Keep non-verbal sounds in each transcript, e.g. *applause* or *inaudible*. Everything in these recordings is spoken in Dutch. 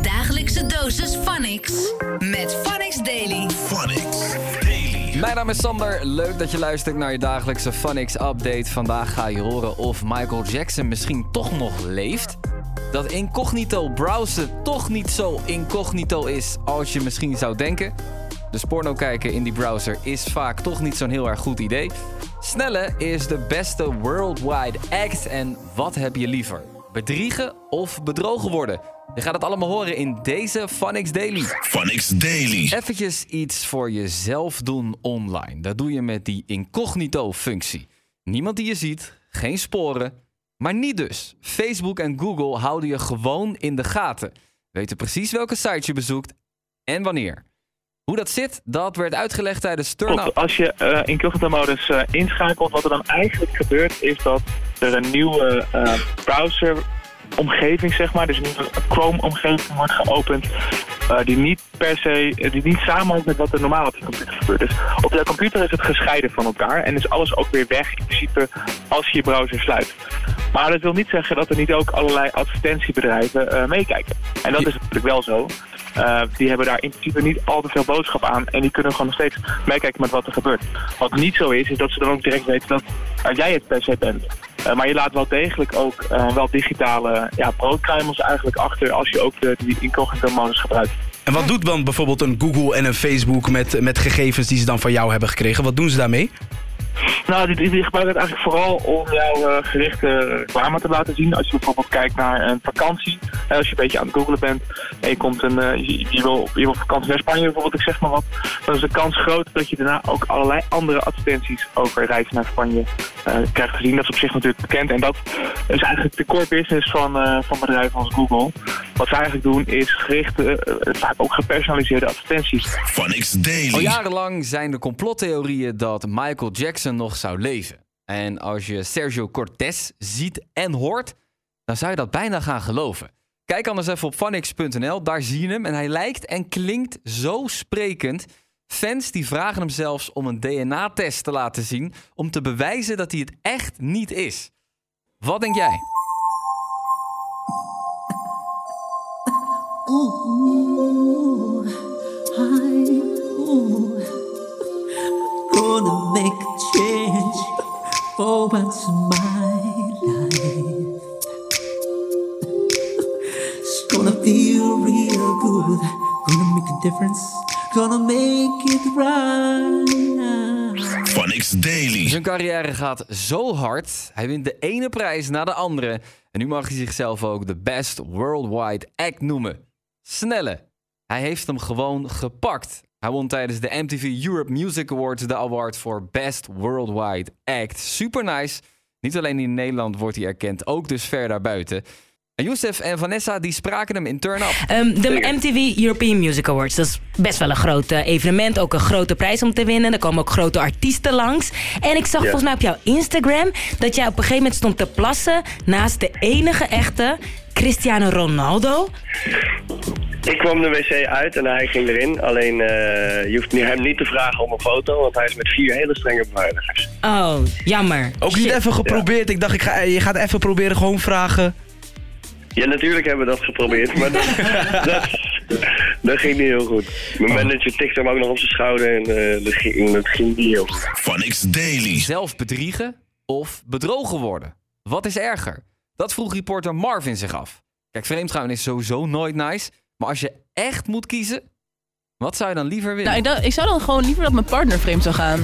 Dagelijkse dosis Phonix met Phonix Daily. Phonics Daily. Mijn naam is Sander. Leuk dat je luistert naar je dagelijkse Phonix update. Vandaag ga je horen of Michael Jackson misschien toch nog leeft. Dat incognito browsen toch niet zo incognito is als je misschien zou denken. Dus porno kijken in die browser is vaak toch niet zo'n heel erg goed idee. Snelle is de beste worldwide act. En wat heb je liever? Bedriegen of bedrogen worden? Je gaat het allemaal horen in deze Phonix Daily. Phonics Daily. Eventjes iets voor jezelf doen online. Dat doe je met die incognito-functie. Niemand die je ziet, geen sporen, maar niet dus. Facebook en Google houden je gewoon in de gaten. Weten precies welke site je bezoekt en wanneer. Hoe dat zit, dat werd uitgelegd tijdens Turn Klopt. Up. Als je eh incognito-modus eh, inschakelt, wat er dan eigenlijk gebeurt, is dat er een nieuwe eh, browser-omgeving, zeg maar, dus een Chrome-omgeving wordt geopend, eh, die niet per se, eh, die niet samenhangt met wat er normaal op je computer gebeurt. Dus op jouw computer is het gescheiden van elkaar en is alles ook weer weg in principe als je je browser sluit. Maar dat wil niet zeggen dat er niet ook allerlei advertentiebedrijven eh, meekijken. En dat is natuurlijk wel zo. Uh, die hebben daar in principe niet al te veel boodschap aan. En die kunnen gewoon nog steeds meekijken met wat er gebeurt. Wat niet zo is, is dat ze dan ook direct weten dat jij het per se bent. Uh, maar je laat wel degelijk ook wel digitale ja, broodkruimels eigenlijk achter als je ook de, die incognito modus gebruikt. En wat doet dan bijvoorbeeld een Google en een Facebook met, met gegevens die ze dan van jou hebben gekregen? Wat doen ze daarmee? Nou, die, die gebruiken het eigenlijk vooral om jouw uh, gerichte reclame te laten zien. Als je bijvoorbeeld kijkt naar een vakantie, uh, als je een beetje aan het googlen bent en je, komt een, uh, je, wil, vakantie naar Spanje bijvoorbeeld, ik zeg maar wat, dan is de kans groot dat je daarna ook allerlei andere advertenties over reizen naar Spanje krijgt te zien. Dat is op zich natuurlijk bekend en dat is eigenlijk de core business van, van bedrijven als Google. Wat ze eigenlijk doen is gerichte, vaak ook gepersonaliseerde advertenties. Phonics Daily. Al jarenlang zijn de complottheorieën dat Michael Jackson nog zou leven. En als je Sergio Cortés ziet en hoort, dan zou je dat bijna gaan geloven. Kijk anders even op phonics.nl, daar zie je hem. En hij lijkt en klinkt zo sprekend. Fans die vragen hem zelfs om een DNA-test te laten zien... om te bewijzen dat hij het echt niet is. Wat denk jij? I, gonna make a change for once in my life. It's gonna feel real good. Gonna make a difference. Gonna make it right. Phonics Daily. Zijn carrière gaat zo hard. Hij wint de ene prijs na de andere. En nu mag hij zichzelf ook de Best Worldwide Act noemen. Snelle. Hij heeft hem gewoon gepakt. Hij won tijdens de MTV Europe Music Awards de award voor Best Worldwide Act. Super nice. Niet alleen in Nederland wordt hij erkend, ook dus ver daarbuiten. En Youssef en Vanessa die spraken hem in Turn Up. Um, de MTV European Music Awards, dat is best wel een groot uh, evenement. Ook een grote prijs om te winnen. Er komen ook grote artiesten langs. En ik zag volgens mij op jouw Instagram dat jij op een gegeven moment stond te plassen naast de enige echte Cristiano Ronaldo. Ik kwam de wc uit en hij ging erin. Alleen uh, je hoeft hem niet te vragen om een foto, want hij is met vier hele strenge beveiligers. Oh, jammer. Ook niet Shit. even geprobeerd. Ja. Ik dacht, ik ga, je gaat even proberen gewoon vragen. Ja, natuurlijk hebben we dat geprobeerd, maar dat, *laughs* dat, dat, ging niet heel goed. Mijn manager tikte hem ook nog op zijn schouder en uh, dat, ging, dat ging niet heel goed. Phonics Daily. Zelf bedriegen of bedrogen worden? Wat is erger? Dat vroeg reporter Marvin zich af. Kijk, vreemdgaan is sowieso nooit nice. Maar als je echt moet kiezen, wat zou je dan liever willen? Nou, ik, zou dan gewoon liever dat mijn partner vreemd zou gaan.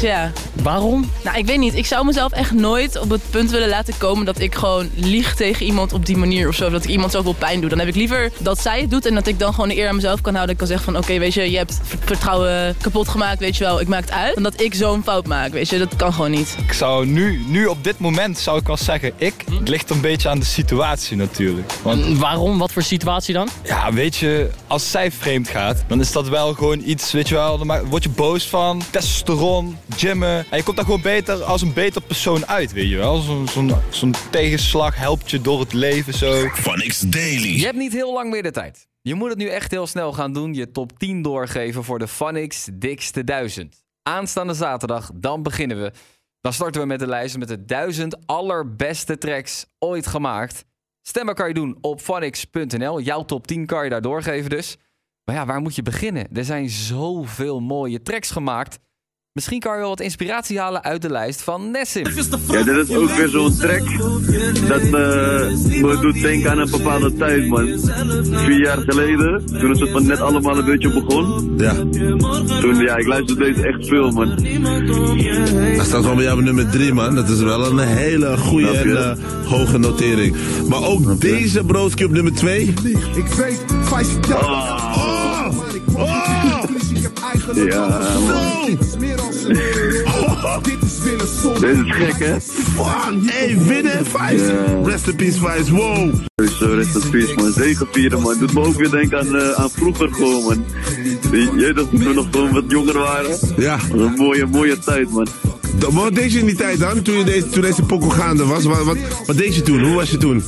Ja. Waarom? Nou, ik weet niet. Ik zou mezelf echt nooit op het punt willen laten komen dat ik gewoon lieg tegen iemand op die manier of zo. Dat ik iemand zoveel pijn doe. Dan heb ik liever dat zij het doet en dat ik dan gewoon de eer aan mezelf kan houden. Ik kan zeggen van, oké, okay, weet je, je hebt vertrouwen kapot gemaakt, weet je wel. Ik maak het uit. Dan dat ik zo'n fout maak, weet je. Dat kan gewoon niet. Ik zou nu, nu op dit moment, zou ik wel zeggen, ik. Het ligt een beetje aan de situatie natuurlijk. Want, Waarom? Wat voor situatie dan? Ja, weet je, als zij vreemd gaat, dan is dat wel gewoon iets, weet je wel, dan word je boos van. Testosteron, gymmen. En je komt daar gewoon beter als een beter persoon uit, weet je wel. Zo'n zo zo tegenslag helpt je door het leven zo. Phonics Daily. Je hebt niet heel lang meer de tijd. Je moet het nu echt heel snel gaan doen. Je top 10 doorgeven voor de Phonics dikste 1000. Aanstaande zaterdag, dan beginnen we. Dan starten we met de lijst met de 1000 allerbeste tracks ooit gemaakt. Stemmen kan je doen op phonics.nl. Jouw top 10 kan je daar doorgeven dus. Maar ja, waar moet je beginnen? Er zijn zoveel mooie tracks gemaakt. Misschien kan je wel wat inspiratie halen uit de lijst van Nessim. Ja, dit is ook weer zo'n track dat eh, me doet denken aan een bepaalde tijd, man. Vier jaar geleden, toen het van net allemaal een beetje begon. Ja. Toen, ja, ik luisterde deze echt veel, man. Hij staat gewoon bij jou op nummer 3, man. Dat is wel een hele goede en eh, hoge notering. Maar ook deze broodje op nummer 2. Ik weet, vijf Oh. Ja, man. Deze *laughs* is gek, hè? Fuck, hey, winnen, Vice. Ja. Rest in peace, Vice. Wow. Sowieso, rest in peace, man. Zegen vieren, man. Doet me ook weer denken aan, eh, aan vroeger gewoon, man. Weet dat toen we nog gewoon wat jonger waren. Ja. Een mooie, mooie tijd, man. Wat deed je in die tijd dan, toen, je deze, toen deze gaande was? Wat, wat, wat deed je toen? Hoe was je toen?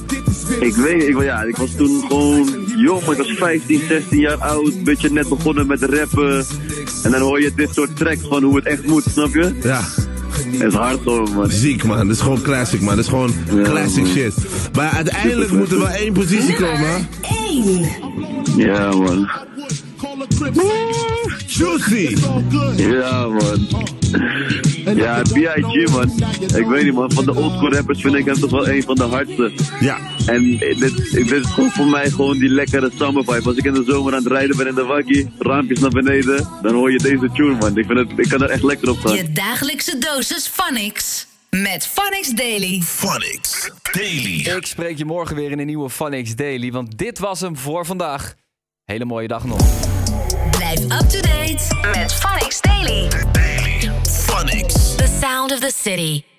Ik weet, ik, ja, ik was toen gewoon jong, maar ik was 15, 16 jaar oud. Beetje net begonnen met rappen. En dan hoor je dit soort tracks van hoe het echt moet, snap je? Ja. Het is hard gewoon, man. Ziek, man. Dat is gewoon classic, man. Dat is gewoon classic man. shit. Maar uiteindelijk moet er wel één positie komen. Ja, man. Juicy. Ja, man. Ja, B.I.G. man. Ik weet niet, man. Van de oldschool rappers vind ik hem toch wel een van de hardste. Ja. En dit, dit is gewoon voor mij gewoon die lekkere summer vibe. Als ik in de zomer aan het rijden ben in de waggie, raampjes naar beneden, dan hoor je deze tune, man. Ik, vind het, ik kan er echt lekker op gaan. Je dagelijkse dosis Phonics. Met Phonics Daily. Phonics Daily. Ik spreek je morgen weer in een nieuwe Phonics Daily, want dit was hem voor vandaag. Hele mooie dag nog. Blijf up to date met Phonics Daily. Phonics. The sound of the city.